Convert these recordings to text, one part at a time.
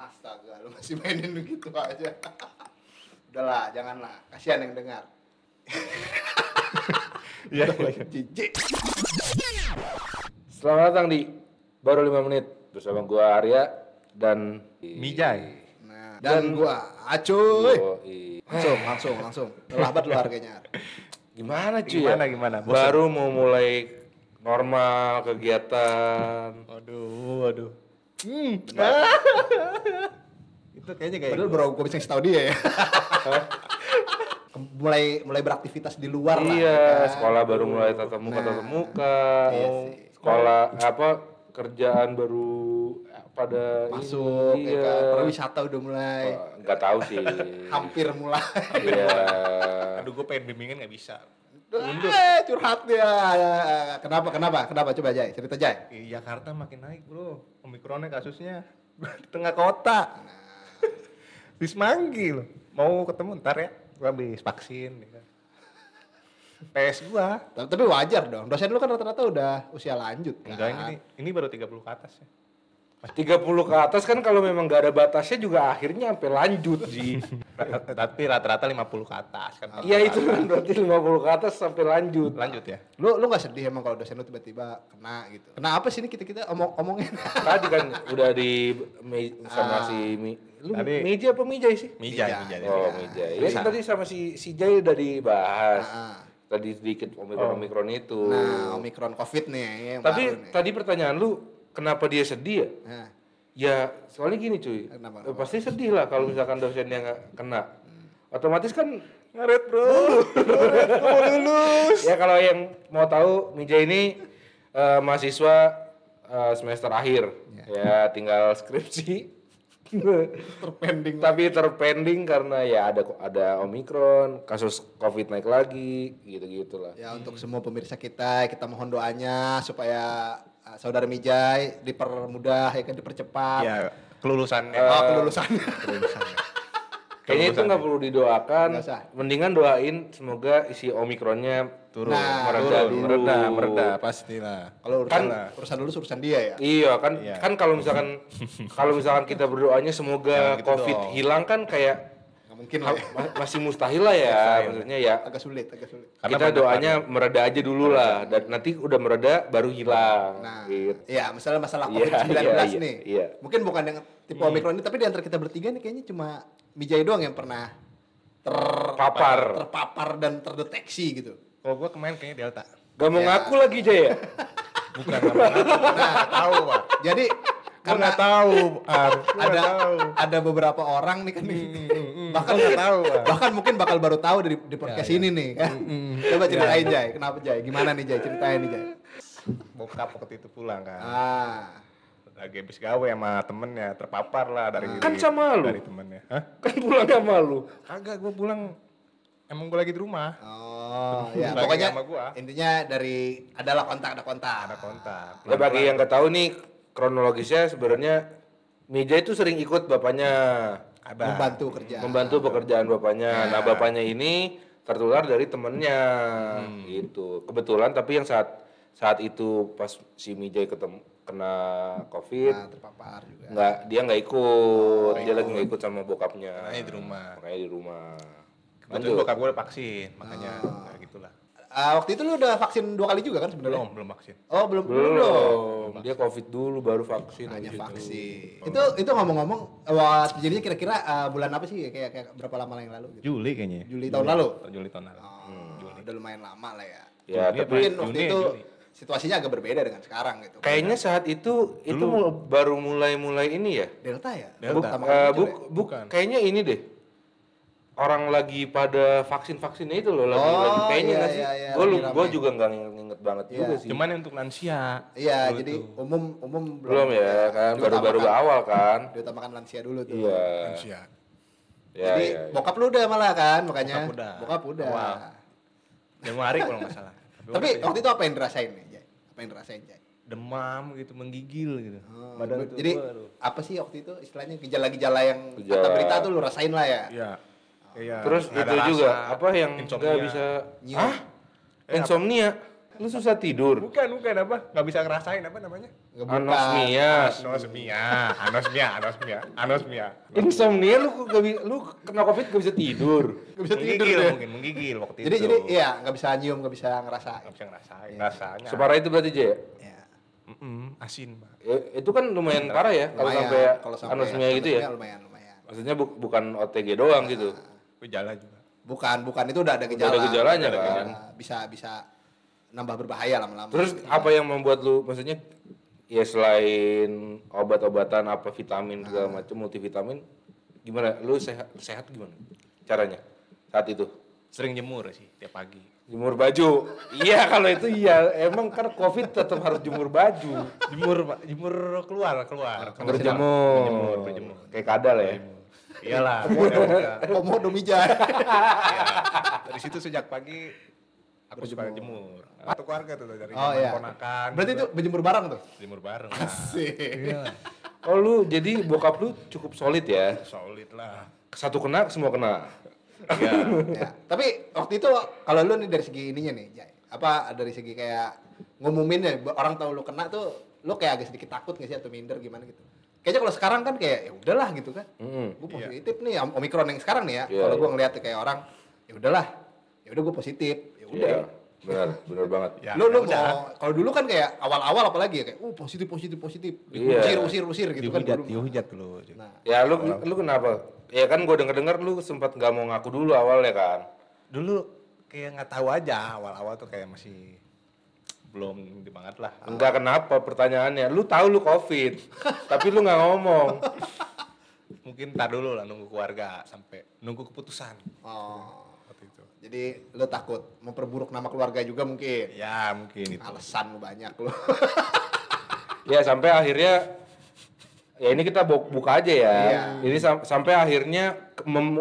Astaga, lu masih mainin begitu aja. Udahlah, janganlah. Kasihan yang dengar. Iya. Jijik. Selamat datang di baru 5 menit bersama gua Arya dan Mijay. Nah, dan gua Acuy. Langsung, langsung, langsung. Lambat lu harganya. Gimana cuy Gimana, ya? gimana? Bosan? Baru mau mulai normal kegiatan. Waduh, waduh. Hmm. itu kayaknya kayak Padahal bro, gua bisa ngasih tau dia ya. Mulai mulai beraktivitas di luar lah. Iya, ya kan? sekolah baru mulai tatap muka Nah, tatap muka. iya Oh, sih. Sekolah apa kerjaan baru eh, pada Masuk, ini, ya iya. kan? Pariwisata udah mulai. Oh, Nggak tahu sih. Hampir mulai. Iya. Aduh, gue pengen bimbingan nggak bisa. Eh, curhat dia. Kenapa, kenapa, kenapa? Coba Jai, cerita Jai. Di Jakarta makin naik bro, omikronnya kasusnya di tengah kota. di Semanggi loh. Mau ketemu ntar ya, gua habis vaksin. Ya. kan. PS gua. Tapi tapi wajar dong. Dosen lu kan rata-rata udah usia lanjut kan. Enggak ini ini baru 30 ke atas ya. 30 ke atas kan kalau memang nggak ada batasnya juga akhirnya sampai lanjut sih. Tapi rata-rata 50 ke atas kan. Iya itu kan berarti 50 ke atas sampai lanjut. Lanjut ya. Lu lu gak sedih emang kalau dosen lu tiba-tiba kena gitu. Kenapa sih ini kita-kita omong omongin? Tadi kan udah di me- sama Ah. si Mi, lu Tadi- Meja apa Mijay sih? Mijay. Mijay. Oh. Mijay. Ya tadi sama si si Jay udah dibahas. Ah. Tadi sedikit omikron omikron itu. Nah, Omikron Covid nih yang Tapi baru nih. tadi pertanyaan lu kenapa dia sedih ya? Nah, Ya soalnya gini cuy, Kenapa? Eh, pasti sedih lah kalau misalkan dosennya nggak kena. Otomatis kan Ngaret bro. mau lulus. ya kalau yang mau tahu Mija ini eh, mahasiswa eh, semester akhir, ya tinggal skripsi. terpending. Tapi terpending karena ya ada ada omikron, kasus covid naik lagi, gitu gitulah. Ya untuk semua pemirsa kita, kita mohon doanya supaya uh, saudara Mijay dipermudah ya kan dipercepat. Ya, kelulusannya. Oh, kelulusannya. kelulusannya. Kayaknya itu nggak perlu didoakan, usah. mendingan doain semoga isi omikronnya Turun. Nah, mereda Turun, dulu. mereda, mereda pastilah. Kalau urusan Kan- urusan dulu urusan dia ya. Iya kan Iya. kan kalau misalkan kalau misalkan kita berdoanya semoga Jangan gitu covid dong. hilang kan kayak mungkin lah. ya. ma- masih mustahil lah ya maksudnya ya Agak sulit, agak sulit. Karena kita doanya mereda aja dulu lah dan nanti udah mereda baru hilang Nah, gitu. iya masalah masalah Iya, COVID-19 iya, iya, nih. iya. Mungkin bukan yang tipe Omikron ini, tapi di antara kita bertiga nih kayaknya cuma Mijay doang yang pernah Papar. terpapar dan terdeteksi gitu. Kalau gua kemarin kayaknya Delta. Gak mau Ya. ngaku lagi Jaya Bukan mau ngaku. Nah, tahu, Pak. Jadi karena nggak tahu, Ar. Ada tahu. ada beberapa orang nih kan nih. bahkan Gua nggak tahu, bahkan mungkin bakal baru tahu dari di podcast Ya, ya. ini nih kan. Coba ceritain Jay, kenapa Jay? Gimana nih Jay? Ceritain nih Jay. Bokap waktu itu pulang kan. Ah. Lagi habis gawe sama temennya, terpapar lah dari Kan sama lu. dari temennya. Hah? kan pulang sama lu Kagak, gua pulang emang gua lagi di rumah. Oh, ya Lagi pokoknya sama gua. intinya dari adalah kontak ada kontak. Ada kontak. ya bagi yang nggak tahu nih kronologisnya sebenarnya Mija itu sering ikut bapaknya Ada. membantu kerja. membantu pekerjaan bapaknya. Ya. Nah, bapaknya ini tertular dari temennya gitu. Kebetulan tapi yang saat saat itu pas si Mijay ketemu kena covid Nah, terpapar juga. nggak dia nggak ikut dia lagi nggak ikut sama bokapnya Makanya di rumah. makanya di rumah Kebetulan lanjut bokap udah vaksin, makanya kayak gitulah. Ah, waktu itu lu udah vaksin dua kali juga kan sebenarnya? Belum, belum vaksin. Oh, belum belum. belum dia covid dulu baru vaksin Hanya itu. vaksin. Itu itu ngomong-ngomong wah jadinya kira-kira ah, bulan apa sih kayak kayak berapa lama yang lalu gitu? Juli kayaknya. Juli tahun lalu. Juli tahun lalu. Oh, udah lumayan lama lah ya. ya Juli tapi Mungkin Juni, waktu itu Juni. situasinya agak berbeda dengan sekarang gitu. kayaknya saat itu itu mul- baru mulai-mulai ini ya Delta ya? Delta. Buk- muncul buk, ya? buk, Bukan. kayaknya ini deh. Orang lagi pada vaksin-vaksinnya itu loh lagi, Oh, lagi kayaknya iya, nggak sih? iya, iya, gue gue juga nggak inget banget Iya. juga sih. Cuman untuk lansia. Iya, dulu jadi tuh. umum umum belum ya kan, baru-baru Diutamakan- awal kan. Diutamakan lansia dulu tuh. Iya. lansia. Ya, Jadi ya, ya. bokap lu udah malah kan makanya. Bokap udah. Bokap udah. Awal. Januari kalau nggak salah. Tapi waktu itu apa yang dirasain nih, Jay? Apa yang dirasain, Jay? demam gitu, menggigil gitu. Oh, Badan jadi apa sih waktu itu istilahnya gejala-gejala yang Gejala. kata berita tuh lu rasain lah ya? Iya. Iya. Terus itu juga rasa, apa yang nggak bisa Nyium. ah Eh, insomnia lu susah tidur. Bukan, bukan apa? Nggak bisa ngerasain apa namanya? Ngebuka. Anosmia. Anosmia, anosmia, anosmia, anosmia. Insomnia lu gak bi- lu kena covid gak bisa tidur. Nggak bisa tidur menggigil deh. mungkin, menggigil waktu Jadi itu. jadi iya nggak bisa nyium, nggak bisa ngerasain. nggak bisa ngerasain rasanya. Separah itu berarti Jay. Ya. Mm-mm, asin, Pak. Ya, itu kan lumayan parah ya kalau sampai anosmia gitu ya. Lumayan, lumayan. Maksudnya bu- bukan OTG doang gitu. Gejala juga. Bukan, bukan itu udah ada Udah gejala. ada gejalanya Udah ada kan. gejala. Bisa bisa nambah berbahaya lama-lama. Terus apa yang membuat lu maksudnya ya selain obat-obatan apa vitamin segala macam multivitamin gimana lu sehat sehat gimana caranya saat itu Sering jemur sih tiap pagi. jemur baju iya kalau itu iya emang kan covid tetap harus jemur baju Jemur, Pak. Jemur keluar, keluar. berjemur Berjemur, berjemur. kayak kadal ya Iyalah. ya udah. Komodo mijai. Iya. Dari situ sejak pagi aku suka jemur. Satu keluarga tuh dari Oh iya. ponakan. Berarti itu berjemur bareng tuh. jemur bareng. Nah, Sih. oh lu jadi bokap lu cukup solid ya solid lah. satu kena semua kena Iya. ya. Tapi waktu itu kalau lu nih dari segi ininya nih. Apa dari segi kayak ngumumin ya orang tahu lu kena tuh lu kayak agak sedikit takut nggak sih atau minder gimana gitu. Kayaknya kalau sekarang kan kayak ya udahlah gitu kan. Mm. Gue positif nih Om- Omikron yang sekarang nih ya. Iya, kalau gue iya. ngeliat kayak orang ya udahlah. Ya udah gue positif. Ya udah. Iya, benar benar banget Ya, lu lu ya mau kalau dulu kan kayak awal-awal apalagi ya kayak uh positif positif positif. Iya. Usir usir usir gitu kan Dihujat, dulu. dihujat dulu. Nah, ya lu lu kenapa ya kan gue denger dengar lu sempat nggak mau ngaku dulu awalnya kan Dulu kayak nggak tahu aja awal-awal tuh kayak masih belum di banget lah. Enggak kenapa pertanyaannya. Lu tahu lu covid, tapi lu nggak ngomong. Mungkin tar dulu lah nunggu keluarga sampai nunggu keputusan oh. waktu itu. Jadi lu takut memperburuk nama keluarga juga mungkin. Ya mungkin itu. Alasan lu banyak lu. Ya sampai akhirnya ya ini kita bu- buka aja ya. Iya. Ini sam- sampai akhirnya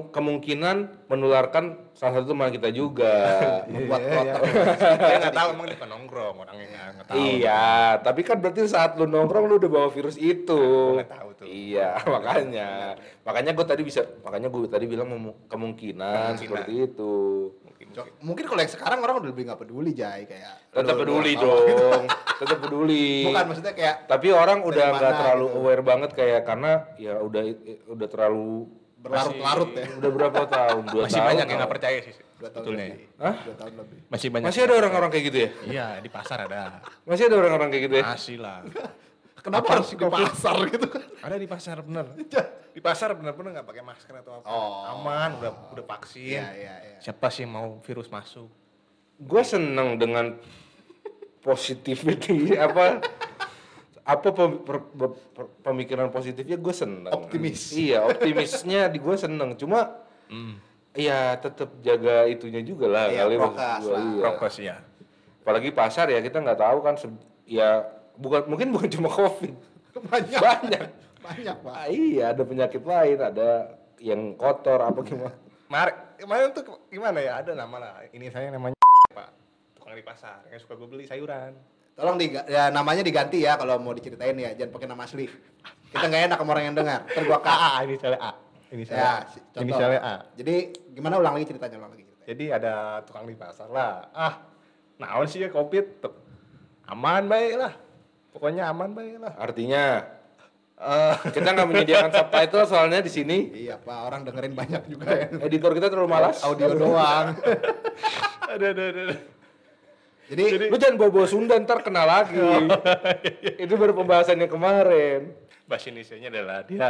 kemungkinan menularkan salah satu teman kita juga. Membuat Iya, kloter. Dia nggak tahu emang dia nongkrong orangnya nggak- nggak tahu. iya, tapi kan berarti saat lu nongkrong lu udah bawa virus itu. Nggak tahu tuh. Iya, makanya. makanya gue tadi bisa, makanya gue tadi bilang memu- kemungkinan, seperti itu. Mungkin. Kalau yang sekarang orang udah lebih nggak peduli Jai kayak. Tetap peduli dong, tetap peduli. Bukan maksudnya kayak Tapi orang udah nggak mana terlalu gitu. aware banget kayak karena ya udah udah terlalu berlarut-larut ya. udah berapa tahun? Dua Masih tahun. banyak yang nggak percaya sih Dua tahun sebetulnya. lebih. Hah? Dua tahun lebih. Masih banyak. Masih ada orang-orang kayak gitu ya? Iya di pasar ada. Masih ada orang-orang kayak gitu ya? Masih lah. Kenapa harus di pasar gitu kan? Ada di pasar bener. Di pasar bener-bener nggak pakai masker atau apa. Oh. Aman, udah udah vaksin. Iya, iya, iya. Siapa sih yang mau virus masuk? Gue seneng dengan positivity apa apa pem- per- per- per- pemikiran positifnya gue seneng. Optimis. Iya optimisnya di gue seneng. Cuma. Iya tetap jaga itunya juga lah Iya, kali gua, lah. iya. Prokes ya. apalagi pasar ya kita nggak tahu kan ya bukan mungkin bukan cuma covid Banyak. banyak Banyak, Pak. Ah, iya ada penyakit lain ada yang kotor apa gimana Kemarin, kemarin tuh gimana ya? Ada nama lah. Ini saya namanya Pak. Tukang di pasar. Yang suka gue beli sayuran. Tolong di ya, namanya diganti ya kalau mau diceritain ya, jangan pakai nama asli. Kita nggak enak sama orang yang dengar. Ntar gua A, kak. A, ini saya A. Ini saya Ya, Ini saya A. Jadi gimana ulang lagi ceritanya ulang lagi ceritanya. Jadi ada tukang di pasar lah. Ah, naon sih ya covid? Tuh. Aman baik lah. Pokoknya aman baik lah. artinya Eh, kita nggak menyediakan subtitle soalnya di sini Iya, Pak, orang dengerin banyak juga ya. editor kita terlalu malas Audio doang. ada, ada, ada. Jadi, lu jangan bawa-bawa Sunda ntar kena lagi itu baru pembahasannya kemarin Bahasa Indonesia adalah dia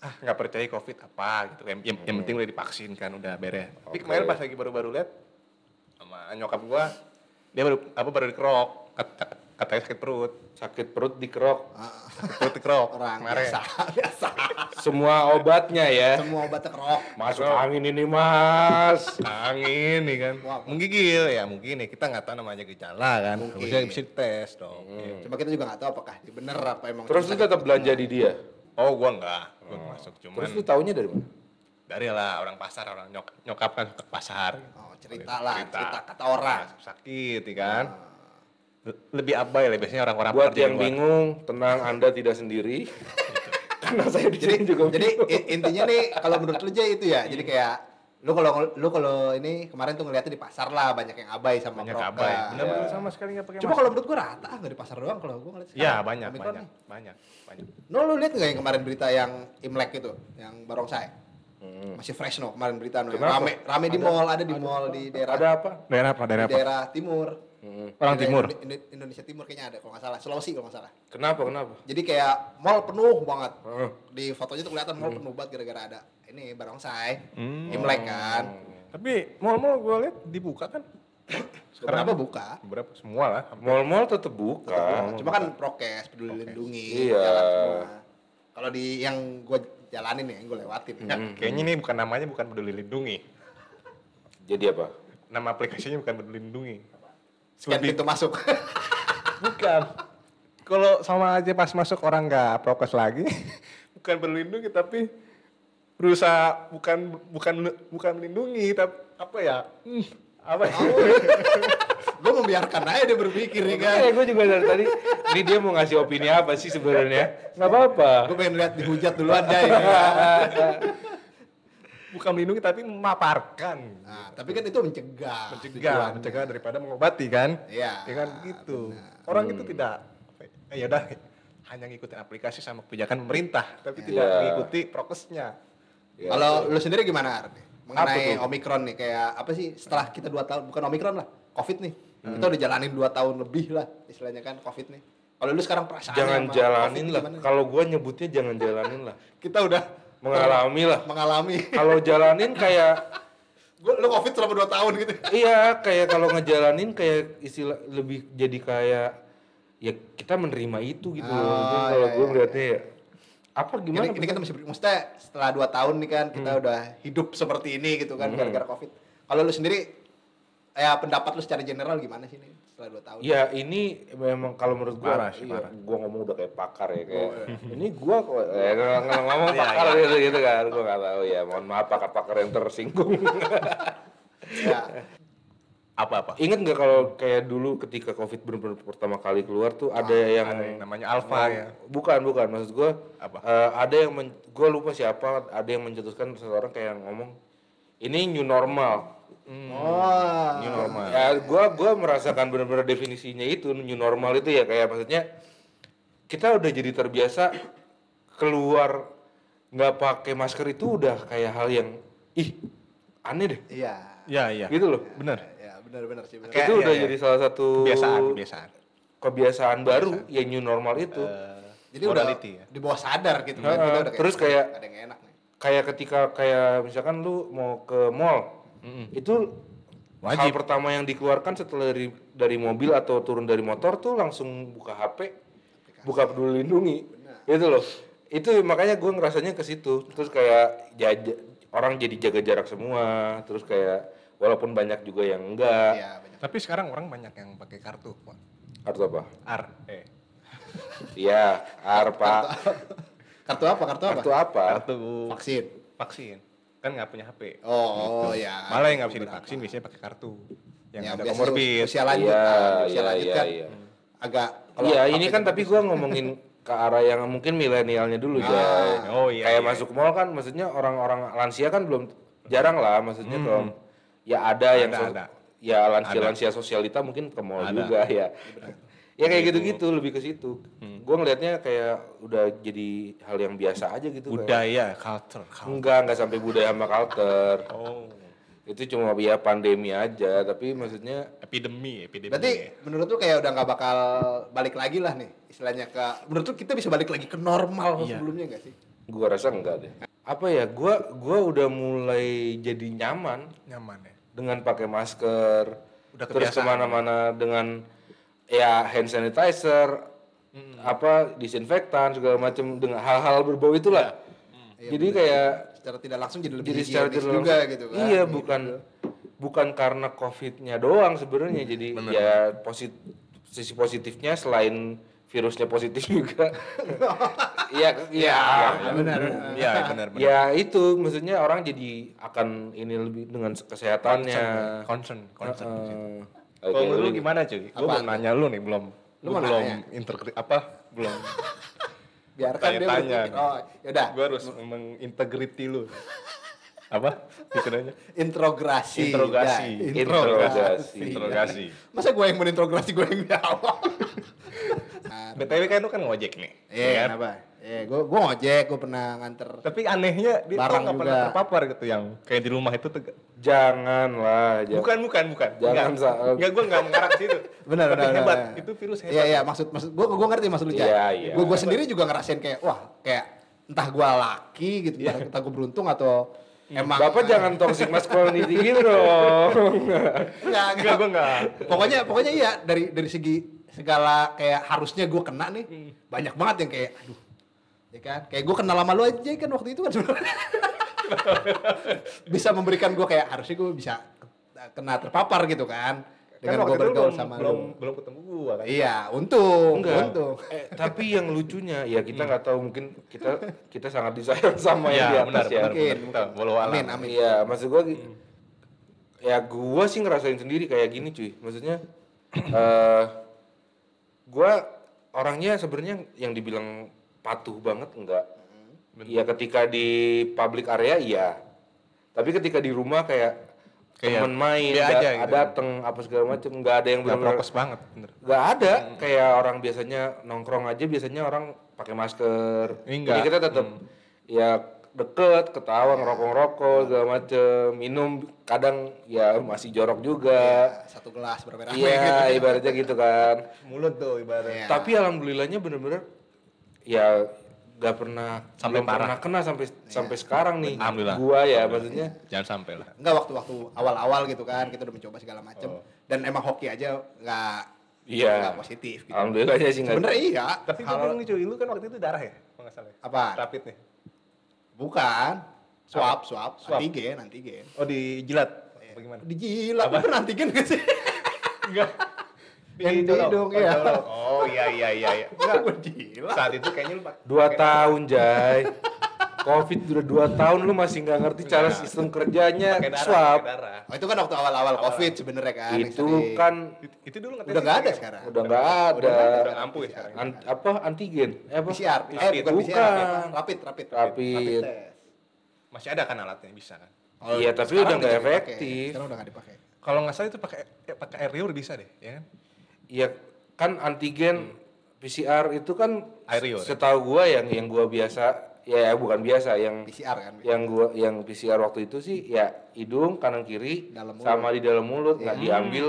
ah nggak percaya covid apa gitu yang, yang, yang penting udah divaksin kan udah beres tapi Oke. kemarin pas lagi baru-baru lihat sama nyokap gua dia baru apa baru dikerok. Kata, katanya sakit perut. Sakit perut dikerok. Ah, sakit perut dikerok orang kemarin. biasa, biasa. semua obatnya ya. Semua obat kerok. masuk angin ini mas. Angin nih kan. Wah. menggigil. Ya mungkin ya. Kita nggak tahu namanya gejala kan. Mungkin. bisa bisa tes dong. Hmm. Cuma kita juga nggak tahu apakah ini bener apa emang. terus lu tetap belanja di dia? Oh gua enggak. gua nggak masuk cuman terus lu taunya dari mana? Dari lah orang pasar orang nyok, nyokap kan ke pasar. Oh, cerita lah, cerita kata orang. sakit ya kan Le- lebih abai lah biasanya orang-orang buat yang luar. bingung tenang anda tidak sendiri karena saya di Jadi sini juga jadi bingung. intinya nih kalau menurut lu itu ya, jadi kayak Lu kalau lu kalau ini kemarin tuh ngeliatnya di pasar lah banyak yang abai sama Banyak prokes. abai. Benar-benar Iya. sama sekali nggak pakai Cuma kalau menurut gua rata nggak di pasar doang kalau gua ngeliat Iya, sekarang. banyak, Omikron banyak, nih. banyak, banyak. No, lu lihat nggak yang kemarin berita yang Imlek itu, yang barongsai? Hmm. Masih fresh no kemarin berita no. Kenapa? Rame, rame di mall, ada di mall di daerah Ada apa? Daerah apa? Daerah apa? daerah timur. Hmm. Orang Daerah timur. Indo- Indo- Indonesia Timur kayaknya ada kalau nggak salah. Sulawesi kalau nggak salah. Kenapa? Kenapa? Jadi kayak mall penuh banget. Heeh. Di fotonya tuh kelihatan mall penuh banget gara-gara ada ini barongsai. Hmm. Imlek kan. Tapi mall-mall gue lihat dibuka kan? Beberapa buka. Beberapa semua lah. Mall-mall tetap buka. Cuma kan prokes, peduli lindungi, Iya. jalan semua. Kalau di yang gue jalanin ya, yang gue lewatin. Ya, kayaknya ini bukan namanya bukan peduli lindungi. Jadi apa? Nama aplikasinya bukan peduli lindungi. Scan Lebih- pintu masuk. Bukan. Kalau sama aja pas masuk orang nggak prokes lagi, bukan berlindungi tapi berusaha bukan bukan bukan melindungi tapi apa ya? Hmm, apa ya? gue membiarkan aja dia berpikir ya kan. Eh, gue juga dari tadi. Ini dia mau ngasih opini apa sih sebenarnya? Nggak apa-apa. Gue pengen lihat dihujat duluan aja ya. bukan melindungi tapi memaparkan. Nah, tapi kan itu mencegah. mencegah, tujuannya. mencegah daripada mengobati kan? Iya. Ya kan gitu. Orang itu tidak eh, ya udah hanya ngikutin aplikasi sama kebijakan pemerintah, tapi tidak Iya. mengikuti prokesnya. Ya, Kalau lu sendiri gimana? Mengenai? Omikron nih kayak apa sih setelah kita dua tahun bukan Omikron lah, Covid nih. Hmm. Kita udah jalanin dua tahun lebih lah istilahnya kan Covid nih. Kalau lu sekarang perasaan jangan jalanin lah. Kalau gue nyebutnya jangan jalanin lah. Kita udah Mengalami lah. mengalami. Kalau jalanin kayak Gua lu Covid selama dua tahun gitu. iya kayak kalau ngejalanin kayak istilah lebih jadi kayak ya kita menerima itu gitu loh. Ah, Itu kalau iya, gue iya, ngeliatnya ya apa gimana? Ini, ini kita masih maksudnya setelah dua tahun nih kan kita Hmm. udah hidup seperti ini gitu kan gara-gara Covid. Kalau lu sendiri ya pendapat lu secara general gimana sih nih setelah dua tahun? Ya ini memang kalau menurut gua, Parah sih, iya, parah. gua ngomong udah kayak pakar ya kayak ini gua kok eh, ng- ng- ngomong pakar gitu gitu kan, gua nggak tahu ya. Mohon maaf pakar-pakar yang tersinggung. Ya. Apa-apa? Ingat nggak kalau kayak dulu ketika covid benar-benar pertama kali keluar tuh ada yang ada yang namanya alpha ya. Bukan bukan maksud gua Apa? eh, ada yang men, gua lupa siapa ada yang mencetuskan seseorang kayak ngomong ini new normal. Oh. New normal. Ya, gua gua merasakan benar-benar definisinya itu new normal itu ya kayak maksudnya kita udah jadi terbiasa keluar nggak pakai masker itu udah kayak hal yang ih aneh deh Iya. Iya, iya. gitu loh. Bener. Ya, benar-benar sih. benar. Kayak- itu iya, udah iya. jadi salah satu Kebiasaan, kebiasaan. kebiasaan baru yang new normal itu. Jadi udah modality ya. di bawah sadar gitu kan. Heeh, Kita udah terus kayak- ada yang enak. Kayak ketika kayak misalkan lu mau ke mall itu hal Wajib. pertama yang dikeluarkan setelah dari dari mobil atau turun dari motor tuh langsung buka HP, buka peduli lindungi, itu loh. Itu makanya gue ngerasanya ke situ. Terus kayak jaja, orang jadi jaga jarak semua. Terus kayak walaupun banyak juga yang enggak. Iya, banyak. Tapi sekarang orang banyak yang pakai kartu, Pak. Kartu apa? R. Eh. Iya, ARPA. Kartu apa? Kartu apa? Kartu apa? Kartu Vaksin. vaksin. Kan nggak punya HP. Oh, oh ya. Malah yang nggak bisa divaksin biasanya pakai kartu. Yang Ya, ada komorbid. Usia lanjut, Iya, kan. usia iya, lanjut iya, kan. iya. Agak Iya, ini kan tapi gua ngomongin ke arah yang mungkin milenialnya dulu Ah. Jay. Oh, iya, Kayak iya. masuk mall kan maksudnya orang-orang lansia kan belum jarang lah maksudnya kalau ya ada, yang Hmm. Ada, so- ada. ya lansia-lansia sosialita mungkin ke mall Ada. juga ya. Ya kayak gitu-gitu lebih ke situ. Hmm. Gua ngelihatnya kayak udah jadi hal yang biasa aja gitu. kayak- Budaya, culture, culture. Enggak, enggak sampai budaya sama culture. Oh. Itu cuma ya pandemi aja, tapi maksudnya Epidemi, epidemi. Berarti menurut lu kayak udah nggak bakal balik lagi lah nih istilahnya ke menurut lu kita bisa balik lagi ke normal Iya. sebelumnya gak sih? gua rasa enggak deh. Apa ya? Gua gua udah mulai jadi nyaman nyaman ya. dengan pakai masker, Udah terus kebiasaan ke mana-mana dengan ya hand sanitizer, apa disinfektan segala macam dengan hal-hal berbau itulah. Iya, Jadi kayak Secara tidak langsung jadi lebih jadi secara tidak juga langsung- gitu kan. Iya, bukan bukan karena covidnya doang sebenarnya. Jadi ya posit sisi positifnya selain virusnya positif juga. Iya, iya. benar. Iya, benar benar. Ya itu maksudnya orang jadi akan ini lebih dengan kesehatannya. Concern, concern. concern. Heeh. Kalau menurut lu gimana cuy? Gue belum nanya lu nih, belum. Lu mau belum nanya? apa? Belum. Biarkan dia Tanya-tanya. berpikir. Oh, yaudah. Gue harus mengintegriti lu. Apa? Istilahnya? Interogasi. Interogasi. Jai. Interogasi. Interogasi. Masa gue yang meninterogasi gue yang jawab? BTW kan lu kan ngojek nih. Iya, ya kan? kenapa? Iya, gue gue ngojek, gue pernah nganter. Tapi anehnya dia tuh Barang nggak pernah juga. terpapar gitu yang kayak di rumah itu tuh. Janganlah. jangan. Bukan, bukan, bukan. Jangan, Enggak, Sa. enggak gue enggak mengarah ke situ. Benar, Tapi benar, hebat. benar. Itu virus hebat. Iya, iya, maksud maksud gue gue ngerti maksud lu. Iya, iya. Gue gue sendiri juga ngerasain kayak wah, kayak entah gue laki gitu, Iya. entah gue beruntung atau emang Bapak jangan toxic masculinity gitu dong. enggak, Enggak, gue enggak. Pokoknya pokoknya iya dari dari segi segala kayak harusnya gue kena nih Hmm. banyak banget yang kayak aduh ya kan kayak gue kenal sama lu aja kan waktu itu kan sebenarnya bisa memberikan gue kayak harusnya gue bisa kena terpapar gitu kan Kan dengan gue bergaul belum, sama belum, lu belum ketemu gua kan. iya untung Enggak. untung Eh, tapi yang lucunya ya kita nggak tahu mungkin kita kita sangat disayang sama yang di Iya, atas benar, ya. benar, Mungkin, benar. Walau alam. amin amin Iya, maksud gua gi- ya gua sih ngerasain sendiri kayak gini cuy. Maksudnya eh gua orangnya sebenarnya yang dibilang patuh banget enggak. Iya ketika di public area iya. Tapi ketika di rumah kayak Kayak temen main, nggak- aja gitu. dateng apa segala macem, nggak ada yang benar prokes banget, bener. Gak ada kayak orang biasanya nongkrong aja biasanya orang pakai masker. Enggak. Jadi kita tetap ya deket, ketawa, ngerokok-ngerokok segala macem, minum kadang ya masih jorok juga. Ya, satu gelas berbeda Iya, ibaratnya gitu kan. Mulut tuh ibaratnya. Iya. Tapi alhamdulillahnya bener-bener ya gak pernah Sampai belum parah. pernah kena sampai sampai sekarang nih. Alhamdulillah. Gua ya maksudnya Jangan sampai lah. enggak waktu-waktu awal-awal gitu kan kita udah mencoba segala macam Oh. dan emang hoki aja nggak Iya. nggak positif gitu alhamdulillahnya sih nggak. sebenarnya iya Tapi gue nih cuy, lu kan waktu itu darah ya? Kalau nggak salah ya? Apa? Rapid nih. bukan swab swab, Swab. antigen antigen Oh dijilat? Apa gimana? dijilat apa antigen gak sih Enggak. Yang di hidung, iya. Oh iya iya iya. iya. Enggak, Enggak. gila. Saat itu kayaknya lu pak- Dua tahun, Jai. Covid udah dua tahun lu masih nggak ngerti cara Enggak. sistem kerjanya darah, swab. darah. Oh, itu kan waktu awal-awal covid sebenarnya kan. Itu sering. kan Itu, itu dulu ngetes udah nggak ada ya? sekarang. udah nggak ada. Udah, nggak- udah ampuh ya sekarang. An- apa antigen? Eh, apa? PCR, eh bukan PCR, Bukan. rapid, rapid, rapid. Masih ada kan alatnya bisa kan? Oh, Iya, tapi udah nggak efektif. Sekarang udah nggak dipakai. Kalau nggak salah itu pakai eh, pakai air liur bisa deh, ya kan? Iya, kan antigen PCR itu kan liur, ya? setahu gua yang yang gua biasa ya bukan biasa yang PCR kan. yang gua yang PCR waktu itu sih ya hidung kanan kiri Dalam mulut. sama di dalam mulut nggak Iya. diambil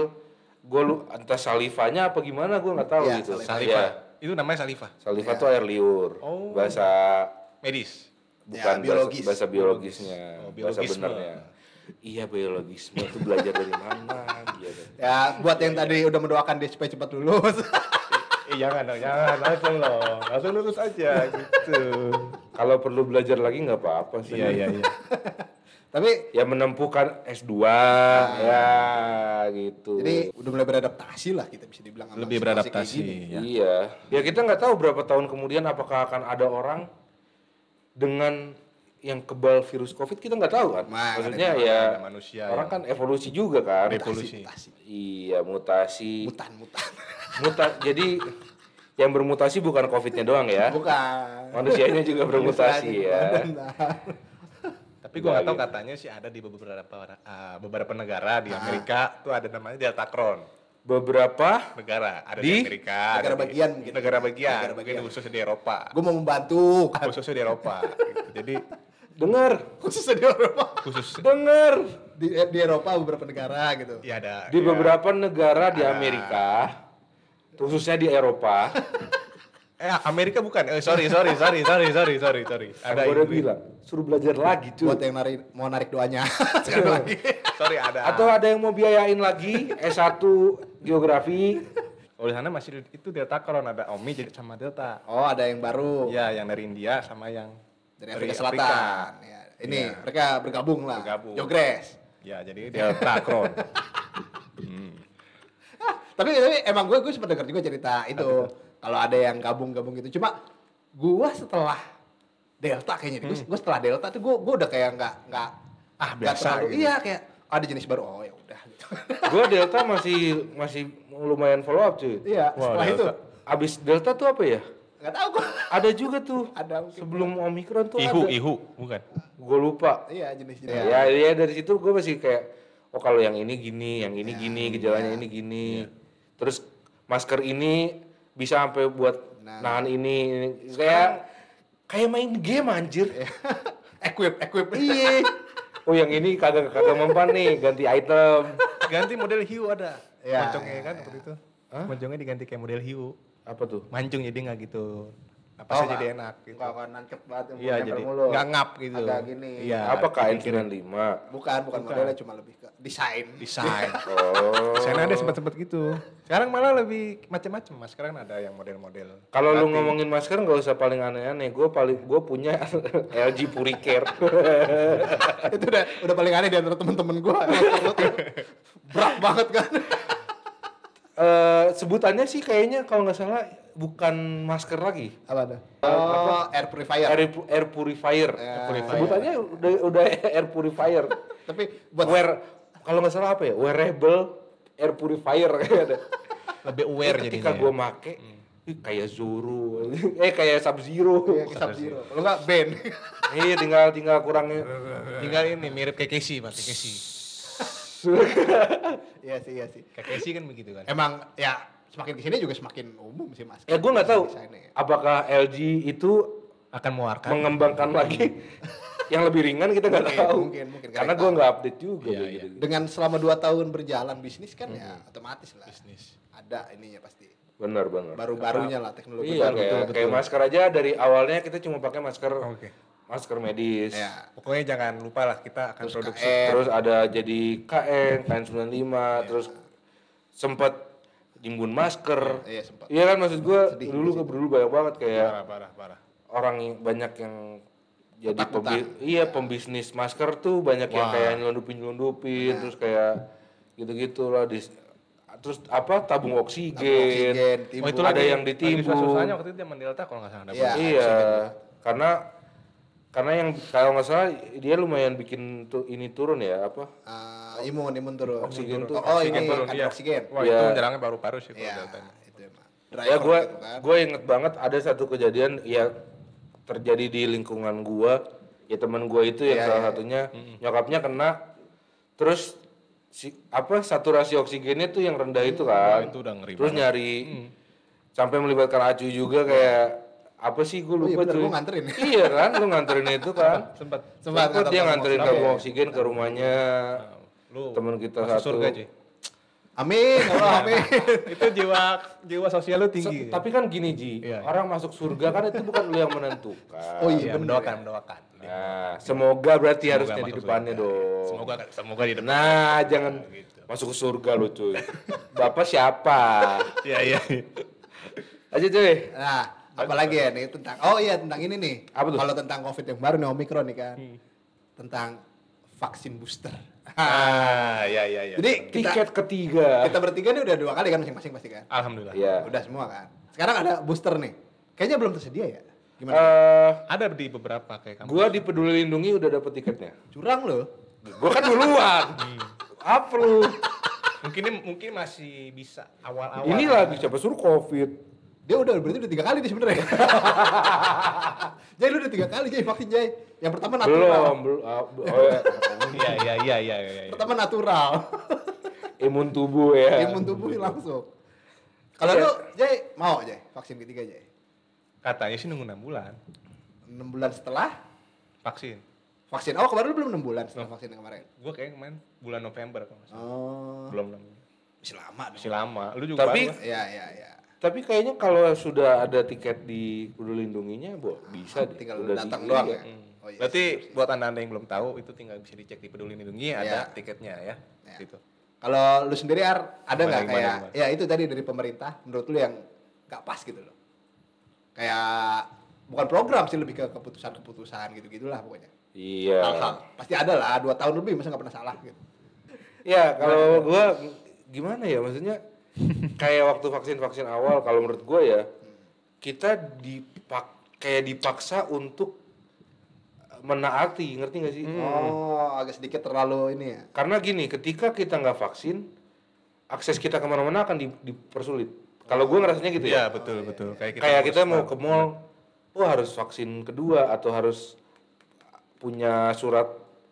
gua lu entah salivanya apa gimana gua nggak tahu Iya, gitu Saliva. Iya. Itu namanya saliva. saliva Iya. tuh air liur Oh. bahasa Medis. bukan Ya, biologis. bahasa, bahasa biologisnya Oh, bahasa biologisme. benernya iya biologisme itu belajar dari mana gitu Ya, buat yang tadi udah mendoakan dia supaya cepat lulus. Eh jangan dong, jangan langsung loh, langsung lurus aja gitu. kalau perlu belajar lagi nggak apa-apa sih Iya iya iya. Tapi ya menempuhkan S2 ya gitu jadi udah mulai beradaptasi lah kita bisa dibilang Lebih beradaptasi. Ya. Iya. Ya kita nggak tahu berapa tahun kemudian apakah akan ada orang dengan yang kebal virus COVID kita nggak tahu kan. Nah, Maksudnya ada- ya ada manusia orang yang- kan evolusi juga kan. Revolusi. Mutasi. Iya mutasi. Mutan, mutan. Muta jadi yang bermutasi bukan COVID-nya doang ya. Bukan. Manusianya juga bermutasi ya. Tapi gua nggak tahu Iya, katanya sih ada di beberapa uh, beberapa negara di Amerika tuh ada namanya Delta Crohn. Beberapa Negara ada Di? di, Amerika, Negara ada di- bagian mungkin. Negara bagian, Negara mungkin bagian. khususnya di Eropa. Gue mau membantu. Khususnya di Eropa. gitu. Jadi dengar, Khususnya di Eropa. khusus dengar. Di, eh, di Eropa beberapa negara gitu. ya ada Di ya, beberapa negara di Amerika, khususnya di Eropa, Eh Amerika bukan. Eh sorry sorry sorry sorry sorry sorry sorry. ada udah Inggris. bilang suruh belajar lagi cuy. Buat yang narik, mau narik doanya. Sekali lagi. Sorry ada. Atau ada yang mau biayain lagi S1 geografi. Di sana masih itu Delta Crohn ada Omi jadi sama Delta. Oh, ada yang baru. Iya yang dari India sama yang Dari Afrika Selatan. Ya, ini Iya. mereka bergabung lah. Bergabung. Jogres. Ya jadi Delta Crohn. Tapi tapi emang gue gue sempat dengar juga cerita itu kalau ada yang gabung-gabung gitu. Cuma gue setelah Delta kayaknya, gue gue setelah Delta tuh gue gue udah kayak nggak nggak Ah, biasa terlalu- gitu. Iya kayak ada jenis baru. Oh ya udah. gitu. Gua Delta masih masih lumayan follow up cuy. Iya. Wah, setelah itu Delta. Abis Delta tuh apa ya? Nggak tahu kok. Ada juga tuh. Ada mungkin. Sebelum Omikron tuh Ihu, ada. ihu, bukan. Gue lupa. Iya jenis-jenis. Ya, ya dari situ gue masih kayak oh kalau yang ini gini, yang ini gini, Iya. gejalanya ini gini. Terus masker ini bisa sampai buat Nah. nahan ini, ini. kayak kayak main game anjir. equip, equip. Iya. Oh yang ini kagak kagak mempan nih, ganti item. Ganti model hiu ada. Ya, Moncongnya ya, kan seperti itu. Moncongnya diganti kayak model hiu. Apa tuh? Mancung jadi nggak gitu. Oh, Apa sih nggak- jadi enak gitu. Enggak akan nancep banget yang Iya jadi mulu. nggak ngap gitu. Agak gini. Iya. Apa dipikirin. 95? Bukan, bukan, modelnya cuma lebih ke desain. Desain. Oh. Sana ada sempat-sempat gitu. Sekarang malah lebih macam-macam mas. Sekarang ada yang model-model. Kalau lu ngomongin masker nggak usah paling aneh-aneh. Gue paling gue punya LG Puricare. itu udah udah paling aneh di antara temen-temen gua. Berat banget kan. Eh sebutannya sih kayaknya kalau nggak salah bukan masker lagi. Apa tuh? Oh, air purifier. Air, air purifier. Ya, Sebutannya udah udah air purifier. Tapi buat Wear kalau nggak salah apa ya? Wearable air purifier kayaknya ada. Lebih aware Ketika jadinya. gue make, ih, kayak Zoro, eh kayak Sub Zero. ya, kisah zero. Kalau enggak Ben. Iya tinggal tinggal kurangnya. Tinggal ini mirip kayak Casey. Kayak Casey. Iya sih, iya sih. Kayak Casey kan begitu kan. Emang ya semakin ke sini juga semakin umum sih mas. Ya gue nggak tahu ya. apakah LG itu Akan mengeluarkan. mengembangkan lagi yang lebih ringan kita nggak tahu. mungkin, mungkin. Karena gue nggak update juga. Iya, kayak iya. gitu. Dengan selama 2 tahun berjalan bisnis kan ya otomatis lah. Bisnis. Ada ininya pasti. Benar benar. Baru-barunya lah teknologi Iya baru. kayak, kayak masker aja dari awalnya kita cuma pakai masker Oke. Masker medis. Ya. Pokoknya jangan lupa lah kita akan Terus produksi. KN. Terus ada jadi KN, KN95, terus sempat timbun masker. Iya, sempat. Iya kan maksud gue Sedih dulu dulu banyak banget kayak Parah, parah, parah. orang yang banyak yang jadi Ketakutan. pembi- iya pembisnis masker tuh banyak yang Wah. kayak nyelundupin nyelundupin terus kayak gitu-gitu lah di terus apa tabung oksigen, Tabung oksigen, Oh itu ada lagi- yang ditimbun susah-susahnya waktu itu zaman Delta kalau nggak salah. ada Iya. iya karena karena yang kalau nggak salah dia lumayan bikin tuh ini turun ya apa Ah, imun, imun turun. Oksigen tuh, Oh, Oksigen ini turun, iya. oksigen. Wah Iya. itu menjerangnya paru-paru sih kalau Iya, Delta. itu emang. ya gue gitu kan. gue inget banget ada satu kejadian ya terjadi di lingkungan gue ya teman gue itu yang Iya, salah iya. satunya nyokapnya kena terus si apa saturasi oksigennya tuh yang rendah itu kan itu udah ngeri terus banget. nyari sampai melibatkan acu juga kayak apa sih gue Oh iya lupa bener, cuy gua nganterin. iya kan lu nganterin itu kan Sempat. Sempat Sempet dia nganter nganterin tabung oksigen ke rumahnya Lu teman kita masuk satu surga cuy. Amin, Allah amin. itu jiwa jiwa sosial lu tinggi. tapi kan gini Ji, Iya. orang masuk surga kan itu bukan lu yang menentukan. Oh iya, Iya, bener mendoakan, ya. mendoakan. Nah, semoga berarti Semoga harusnya di depannya surga. dong. Semoga semoga di depan. Nah, jangan gitu. masuk ke surga lu cuy. Bapak siapa? Iya iya. Aja cuy. Nah, apalagi ya nih tentang Oh iya tentang ini nih. Apa tuh? Kalau tentang Covid yang baru nih Omikron nih kan. Hmm. Tentang vaksin booster. Ah, iya iya iya. Jadi kita, Tiket ketiga. kita bertiga nih udah dua kali kan masing-masing pasti kan. Alhamdulillah. Iya. Udah semua kan. Sekarang ada booster nih. Kayaknya belum tersedia ya. Gimana? Eh, Ada di beberapa kayak kamu. gua di Peduli Lindungi udah dapet tiketnya. Curang loh. Gua kan duluan. Apa lu? Mungkin mungkin masih bisa awal-awal. Ini lagi siapa suruh Covid. Dia udah berarti udah tiga kali nih sebenarnya. Jay lu udah tiga kali Jay vaksin Jay. Yang pertama natural. Belum, belum. ah, oh, ya. Iya iya iya iya iya. iya. Pertama natural. Imun tubuh ya. Imun tubuh langsung. Kalau lu Jay mau Jay vaksin ketiga Jay. Katanya sih nunggu 6 bulan 6 bulan setelah vaksin. vaksin. Oh kemarin lu belum 6 bulan setelah vaksin yang kemarin. Gua kayak kemarin bulan November kalau nggak salah. Oh. Belum belum. Masih lama dong. Masih lama. Lu juga Tapi- baru, kan? Iya iya iya. Tapi kayaknya kalau sudah ada tiket di Peduli Lindunginya, bo, bisa deh. Tinggal Udah datang di- doang iya. ya. Hmm. Oh, iya, Berarti siap. buat anda-anda yang belum tahu itu tinggal bisa dicek di Peduli Lindungi Iya. ada tiketnya ya. Iya. Gitu. Kalau lu sendiri Ar, ada nggak kayak gimana, ya itu tadi dari pemerintah menurut lu yang nggak pas gitu loh. Kayak bukan program sih lebih ke keputusan-keputusan gitu-gitulah pokoknya. Iya. Hal-hal pasti ada lah dua tahun lebih masa nggak pernah salah gitu. Ya kalau gua gimana ya maksudnya kayak waktu vaksin-vaksin awal kalau menurut gua ya kita dipak kayak dipaksa untuk menaati, ngerti gak sih? Oh agak sedikit terlalu ini ya. Karena gini, ketika kita nggak vaksin, akses kita ke mana-mana akan di- dipersulit. Kalau gue ngerasanya gitu Iya ya. betul betul. Kayak kita, Kayak kita mau ke mall, wah harus vaksin kedua atau harus punya surat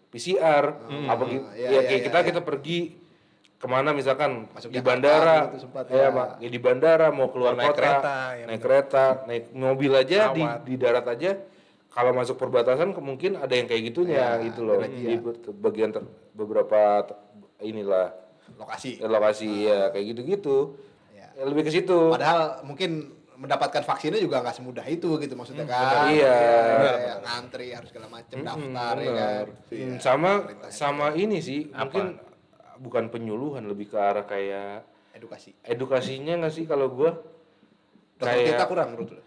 PCR apa gitu. iya, ya iya, kayak iya, kita iya. kita pergi ke mana misalkan Masuk di Jakarta bandara, gitu sempat, ya, ya. Mak. Ya, di bandara mau keluar Mau naik kota, kereta, ya naik kereta, naik mobil aja di, di darat aja. Kalau masuk perbatasan mungkin ada yang kayak gitunya Ya, gitu loh. Di bagian ter- beberapa inilah lokasi. eh, lokasi ya kayak gitu-gitu. Ya. Ya, lebih ke situ. Padahal mungkin mendapatkan vaksinnya juga nggak semudah itu gitu maksudnya kan. Iya. Kayak ngantri harus segala macam daftar ya kan. Hmm, sama sama ini sih mungkin bukan penyuluhan lebih ke arah kayak Edukasi. edukasinya nggak sih kalau gua Dokter kita kayak kurang menurut lu.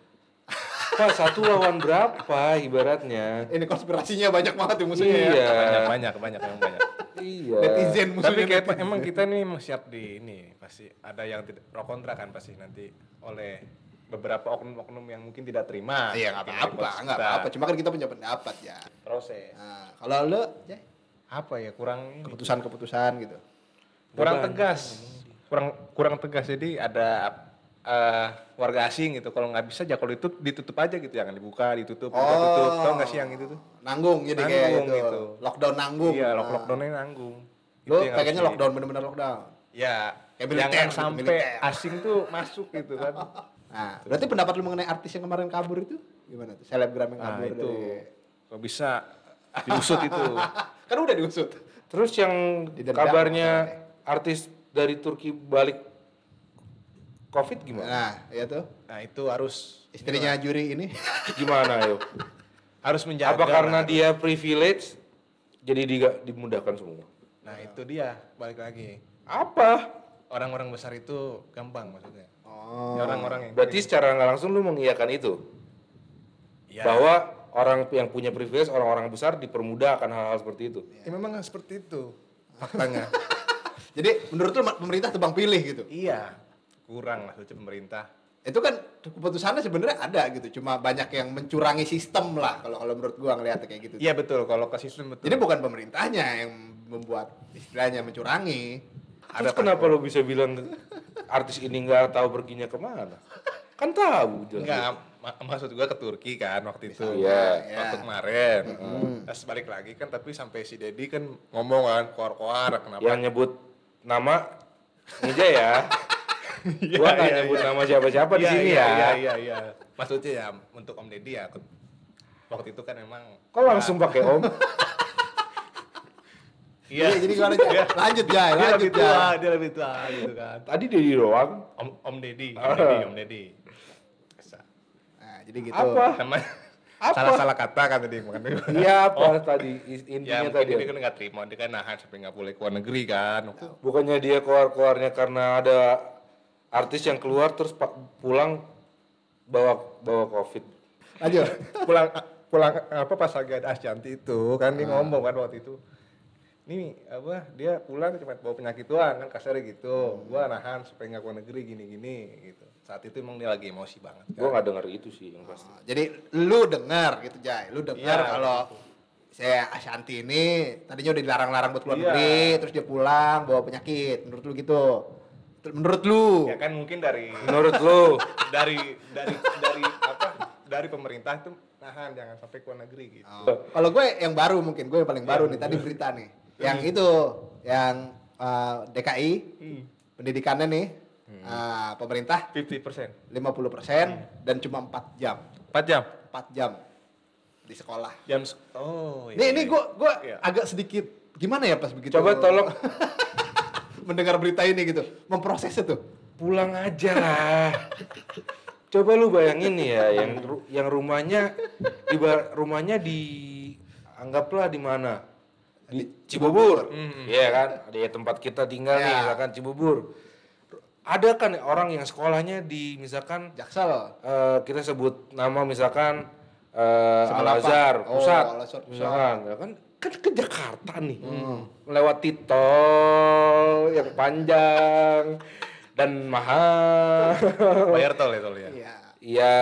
apa satu lawan berapa ibaratnya Ini konspirasinya banyak banget ya musuhnya ya. iya banyak banyak banyak yang banyak. iya Netizen Tapi musuhnya. kayak netizen. emang kita nih siap di ini pasti ada yang tidak pro kontra kan pasti nanti oleh beberapa oknum-oknum yang mungkin tidak terima. Iya nggak apa-apa, nggak apa-apa. Cuma kan kita punya pendapat ya. Proses. Nah, kalau lu ya, Apa ya kurang keputusan-keputusan gitu. kurang tegas kurang kurang tegas jadi ada eh, warga asing gitu kalau nggak bisa ya kalau itu ditutup aja gitu jangan dibuka ditutup dibuka, tutup tau nggak sih yang itu tuh Nanggung jadi kayak Nanggung gitu. gitu. Lockdown nanggung. iya lock Nah. lockdownnya nanggung Lu Itu yang pengennya harus di- lockdown bener-bener lockdown. ya Kayak militer jangan gitu, sampai militer. asing tuh masuk gitu kan Nah, berarti pendapat lu mengenai artis yang kemarin kabur itu gimana tuh? Selebgram yang nah kabur itu dari kok bisa diusut itu kan udah diusut. terus yang Didendam kabarnya artis dari Turki balik covid gimana? Nah, iya tuh. nah itu harus Istrinya juri ini. gimana ayo? Harus menjaga apa karena lah. dia privilege jadi diga- dimudahkan semua? Nah itu dia. Balik lagi. Apa? Orang-orang besar itu gampang maksudnya. Oh. Ya, orang-orang yang berarti secara nggak langsung lu mengiyakan itu? Ya, bahwa orang yang punya privilege orang-orang besar dipermudah akan hal-hal seperti itu ya memang seperti itu faktanya Jadi menurut lu pemerintah tebang pilih gitu. Iya, kurang lah pemerintah. Itu kan keputusannya sebenarnya ada gitu. Cuma banyak yang mencurangi sistem lah kalau kalau menurut gua ngeliatnya kayak gitu. Iya betul, kalau ke sistem betul. Jadi bukan pemerintahnya yang membuat istilahnya mencurangi. Terus kenapa lo bisa bilang artis ini nggak tahu perginya ke mana? Kan tahu jelas. Enggak ma- maksud gua ke Turki kan waktu itu. Iya. Ya. Waktu kemarin. Terus balik lagi kan tapi sampai si Dedi kan ngomong kan koar-koar kenapa? Yang nyebut nama Nija ya. Gua nggak iya, nyebut iya. nama siapa-siapa di Iya, sini iya, ya. Iya iya iya. Maksudnya ya untuk Om Dedi ya waktu itu kan emang Kok langsung pakai om? Iya, Jadi gimana aja? Lanjut ya, dia lanjut lebih ya. tua, dia lebih tua gitu kan. Tadi Dedi doang. Om Om Dedi, Om Ah. Dedi, Om Dedi. Jadi gitu. Apa? Namanya Apa? salah-salah kata kan tadi makanya. Iya apa tadi is- ya intinya mungkin tadi? dia kan nggak terima, dia kan nahan sampai nggak boleh keluar negeri kan. Bukannya dia keluar-keluarnya karena ada artis yang keluar terus pulang bawa bawa covid. Lanjut. pulang pulang apa pas lagi ada Asyanti itu kan Ah. dia ngomong kan waktu itu. Ini apa dia pulang cuma bawa penyakit doang kan kasarnya gitu. Gua nahan supaya nggak keluar negeri gini-gini gitu. Saat itu emang dia lagi emosi banget. kan. Gua nggak denger itu sih yang pasti. Oh, Jadi lu dengar gitu Jai, lu dengar Iya, kalau saya Ashanti ini tadinya udah dilarang-larang buat keluar Iya. negeri, terus dia pulang bawa penyakit. Menurut lu gitu? Menurut lu? Ya kan mungkin dari Menurut lu? dari dari dari apa dari pemerintah itu nahan jangan sampai keluar negeri gitu. Oh. Kalau gue yang baru mungkin, gue yang paling baru nih tadi berita nih. Yang itu, yang uh, DKI pendidikannya nih, uh, pemerintah 50% 50% dan cuma 4 jam. 4 jam. 4 jam di sekolah. Jam se- oh Nih, ini gue gue Iya. agak sedikit gimana ya pas begitu. Coba tolong mendengar berita ini gitu, memprosesnya tuh. pulang aja lah. Coba lu bayangin nih ya, yang yang rumahnya ibarat rumahnya di anggaplah di mana? Di Cibubur. Iya kan? Ada tempat kita tinggal nih, Ya. misalkan Cibubur. Ada kan orang yang sekolahnya di misalkan Jaksel. eh, kita sebut nama misalkan eh, Sebelah Al Azhar? Oh, pusat, Al Azhar pusat. misalkan, ya kan kan ke Jakarta nih, melewati tol yang panjang dan mahal. bayar tol ya tol ya. Iya. Iya,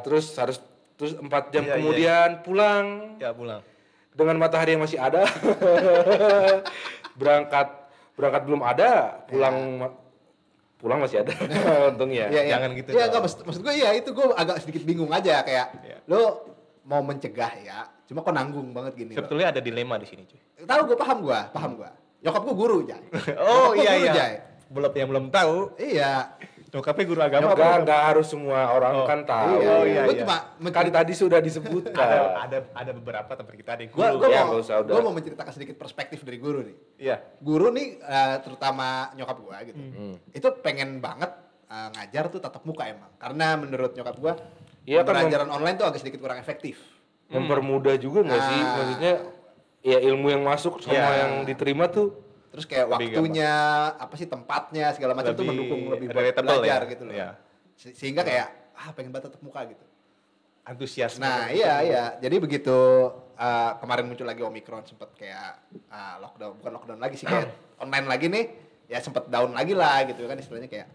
terus harus terus empat jam Iya, iya. kemudian pulang Ya pulang. Dengan matahari yang masih ada, berangkat berangkat belum ada, pulang ma- pulang masih ada untungnya. Iya, iya. Jangan gitu Iya, dong. enggak maksud, maksud gue iya itu gue agak sedikit bingung aja kayak Iya. lo mau mencegah ya, cuma kok nanggung banget gini. lo. Sebetulnya ada dilema di sini, cuy. Tahu gue paham gue, paham gue. Nyokap gue guru, Jay. Oh iya guru, iya. Jay. Belum yang belum tahu. Iya. Nyokapnya guru agama. Enggak, apa? enggak harus semua orang Oh. kan tahu. iya, oh, iya. iya, Gue iya. cuma Kan menceritakan tadi sudah Ada, disebutkan. ada ada beberapa tempat kita ada yang gue guru. gue Ya, mau mau menceritakan sedikit perspektif dari guru nih. Iya. Guru nih eh, terutama nyokap gue gitu. Hmm. Itu pengen banget eh, ngajar tuh tatap muka emang. Karena menurut nyokap gue Iya, kan pembelajaran online tuh agak sedikit kurang efektif. Mempermudah juga nggak sih? Ah. Maksudnya ya ilmu yang masuk sama Iya. yang diterima tuh Terus kayak Lebih waktunya, apa sih tempatnya segala macam tuh Lebih mendukung lebih buat belajar ya. gitu loh. Iya. Se- Sehingga kayak ah pengen banget tatap muka gitu. Antusias. Nah iya iya, jadi begitu uh, kemarin muncul lagi omikron sempet kayak uh, lockdown, bukan lockdown lagi sih kayak online lagi nih, ya sempet down lagi lah gitu kan istilahnya kayak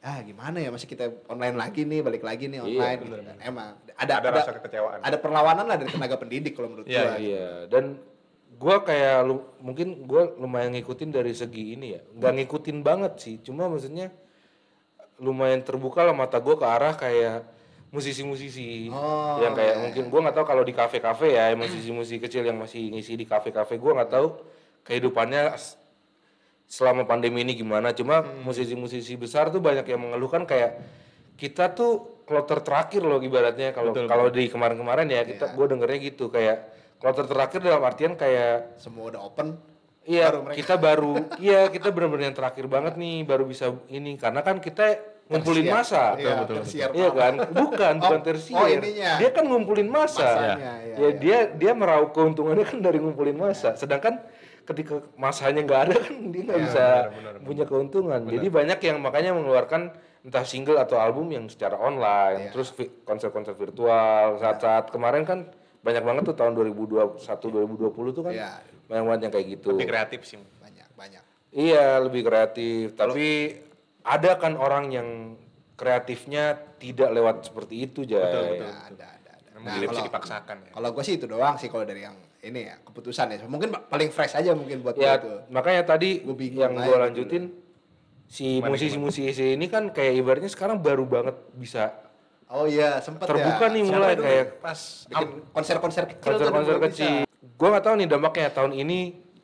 ah gimana ya masih kita online lagi nih balik lagi nih Iya, online gitu bener, kan. emang ada Ada rasa kekecewaan. ada perlawanan lah dari tenaga pendidik kalau menurut Iya, gua Iya, dan gua kayak lu, mungkin gua lumayan ngikutin dari segi ini ya. Nggak ngikutin banget sih, cuma maksudnya lumayan terbuka lah mata gua ke arah kayak musisi-musisi Oh, yang kayak iya, mungkin gua nggak tahu kalau di kafe-kafe ya musisi-musisi kecil yang masih ngisi di kafe-kafe gua nggak tahu kehidupannya selama pandemi ini gimana cuma Hmm. musisi-musisi besar tuh banyak yang mengeluhkan kayak kita tuh kloter terakhir loh ibaratnya. Kalau Betul, kalau di kemarin-kemarin ya kita Iya. gue dengernya gitu kayak kloter terakhir dalam artian kayak semua udah open iya Baru mereka- kita baru iya kita benar-benar yang terakhir banget nih baru bisa ini. Karena kan kita ngumpulin masa Iya, betul, tersiar Iya kan? Bukan Oh, bukan tersier. oh, ininya. dia kan ngumpulin masa Masanya, ya, iya, iya. dia dia meraup keuntungannya kan dari ngumpulin masa sedangkan ketika masanya nggak ada kan dia nggak Iya, bisa benar, benar, punya keuntungan. Jadi banyak yang makanya mengeluarkan entah single atau album yang secara online Iya. terus konser-konser virtual saat-saat kemarin kan banyak banget tuh tahun 2021 2020 tuh kan Iya. banyak banget yang kayak gitu Lebih kreatif sih. banyak banyak Iya lebih kreatif, tapi ada kan orang yang kreatifnya tidak lewat seperti itu, Jay. Betul, betul. Ya, ada ada ada Nah, kalau- dipaksakan ya. kalau gue sih itu doang sih kalau dari yang ini ya keputusan ya mungkin paling fresh aja mungkin buat Ya, tuh makanya tadi Gua yang gue gitu lanjutin si musisi-musisi ini kan kayak ibaratnya sekarang baru banget bisa oh iya sempet terbuka ya nih Siapa mulai dulu kayak pas konser-konser kecil konser-konser kecil. Gue nggak tahu nih dampaknya tahun ini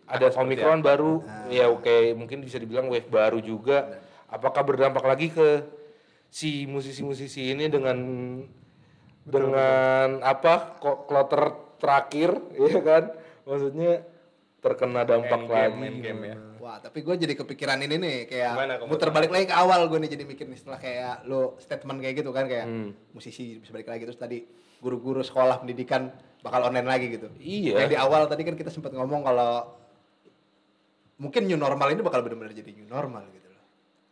ada seperti omikron baru, Ah. ya oke mungkin bisa dibilang wave baru juga. Apakah berdampak lagi ke si musisi-musisi ini dengan dengan apa kok kloter terakhir, ya kan? Maksudnya terkena dampak game, lagi. game ya. Wah, tapi gue jadi kepikiran ini nih, kayak Gimana muter balik lagi ke awal gue nih jadi mikir nih setelah kayak lo statement kayak gitu kan kayak Hmm. musisi bisa balik lagi terus tadi guru-guru sekolah pendidikan bakal online lagi gitu. Iya. Kayak di awal tadi kan kita sempat ngomong kalau mungkin new normal ini bakal benar-benar jadi new normal gitu loh.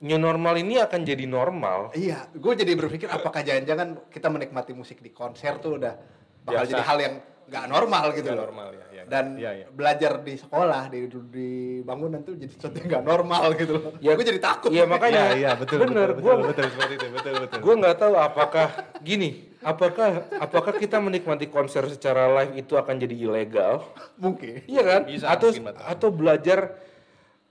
New normal ini akan jadi normal. Iya, gue jadi berpikir apakah jangan-jangan kita menikmati musik di konser tuh udah bakal Biasa. jadi hal yang nggak normal gitu Nggak loh. normal, ya, ya. Dan Iya, iya. belajar di sekolah di di bangunan tuh jadi sesuatu yang nggak normal gitu loh. Ya, gue jadi takut. Iya makanya. Iya, iya, betul, Bener, betul, gua betul, betul, seperti itu, betul, betul. gue nggak tahu apakah gini apakah apakah kita menikmati konser secara live itu akan jadi ilegal Mungkin. iya kan Bisa, atau mungkin, betul. atau belajar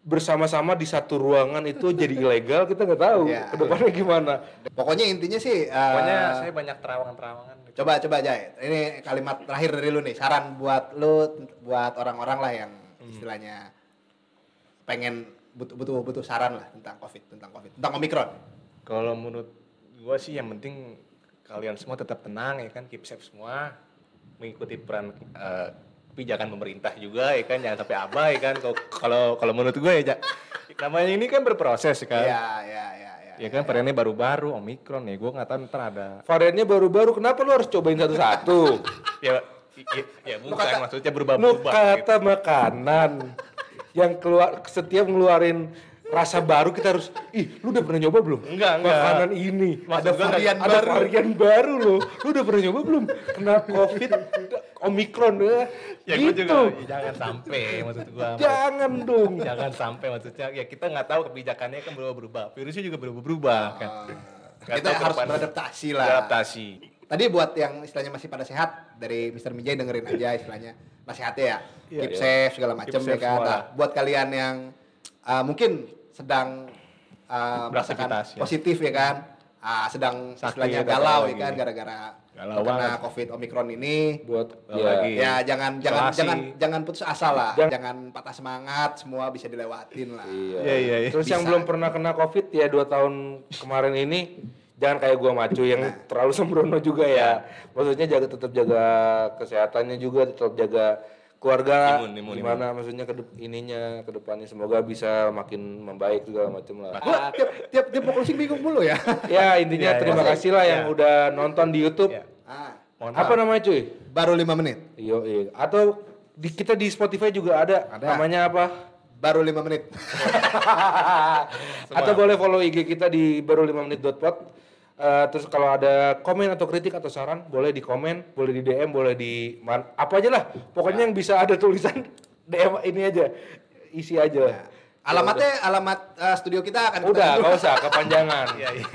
bersama-sama di satu ruangan itu jadi ilegal kita nggak tahu Iya, ke depannya gimana Pokoknya intinya sih. eh, Pokoknya saya banyak terawangan-terawangan. gitu. Coba coba Jai. Ini kalimat terakhir dari lu nih. Saran buat lu, buat orang-orang lah yang Hmm. istilahnya pengen butuh butuh butuh saran lah tentang covid, tentang covid, tentang omikron. Kalau menurut gua sih yang penting kalian semua tetap tenang ya kan, keep safe semua, mengikuti peran eh, kebijakan pemerintah juga ya kan, jangan sampai abai kan. Kalau- Kalau menurut gue ya, namanya ini kan berproses ya kan. Iya, iya, iya, iya. Ya kan variannya baru-baru, omikron ya, gue nggak tahu ntar ada. variannya baru-baru kenapa lu harus cobain satu-satu Ya, ya, ya bukan kata- maksudnya lu berubah-ubah. gitu. makanan yang keluar setiap ngeluarin rasa baru kita harus ih lu udah pernah nyoba belum Enggak, enggak. makanan ini Maksud ada gua varian ada baru. varian baru loh lu udah pernah nyoba belum kena covid omikron ya Ya gitu juga ya, jangan sampai maksud gue. jangan dong jangan sampai maksudnya ya kita nggak tahu kebijakannya kan berubah-berubah virusnya juga berubah-berubah kan Nggak kita harus beradaptasi lah. beradaptasi Tadi buat yang istilahnya masih pada sehat dari Mr. Mijay dengerin aja istilahnya nasihatnya ya. Iya, Keep iya. safe segala macam ya kan. Nah, buat kalian yang uh, mungkin sedang uh, merasakan ya. positif ya kan. Ah, sedang Sakit istilahnya galau ya kan gara-gara banget. Covid Omicron ini. buat ya, lagi. Ya jangan jangan Isolasi. jangan jangan putus asa lah. Jangan- Jangan patah semangat, semua bisa dilewatin lah. Iya. Iya, iya, iya. Terus yang Bisa. belum pernah kena covid ya dua tahun kemarin ini jangan kayak gua macu yang terlalu sembrono juga ya. Maksudnya jaga tetap jaga kesehatannya juga, tetap jaga keluarga Imun, imun, gimana maksudnya ke ininya ke depannya semoga bisa makin membaik segala macam lah. Gua tiap tiap tiap mau closing bingung mulu ya. ya intinya Iya, terima iya. kasih lah yang Iya. udah nonton di YouTube. Iya. Ah, Mohon Apa maaf. namanya cuy? baru lima menit. Yo, iya. Atau di, kita di Spotify juga ada. Ada. Namanya apa? Baru lima menit. atau boleh follow IG kita di baru 5 menit.pod. Eh, terus kalau ada komen atau kritik atau saran boleh di komen, boleh di DM, boleh di man- apa aja lah. Pokoknya yang bisa ada tulisan DM ini aja. Isi aja. Alamatnya alamat uh, studio kita akan Udah, tunjuk. gak usah kepanjangan. Iya, iya.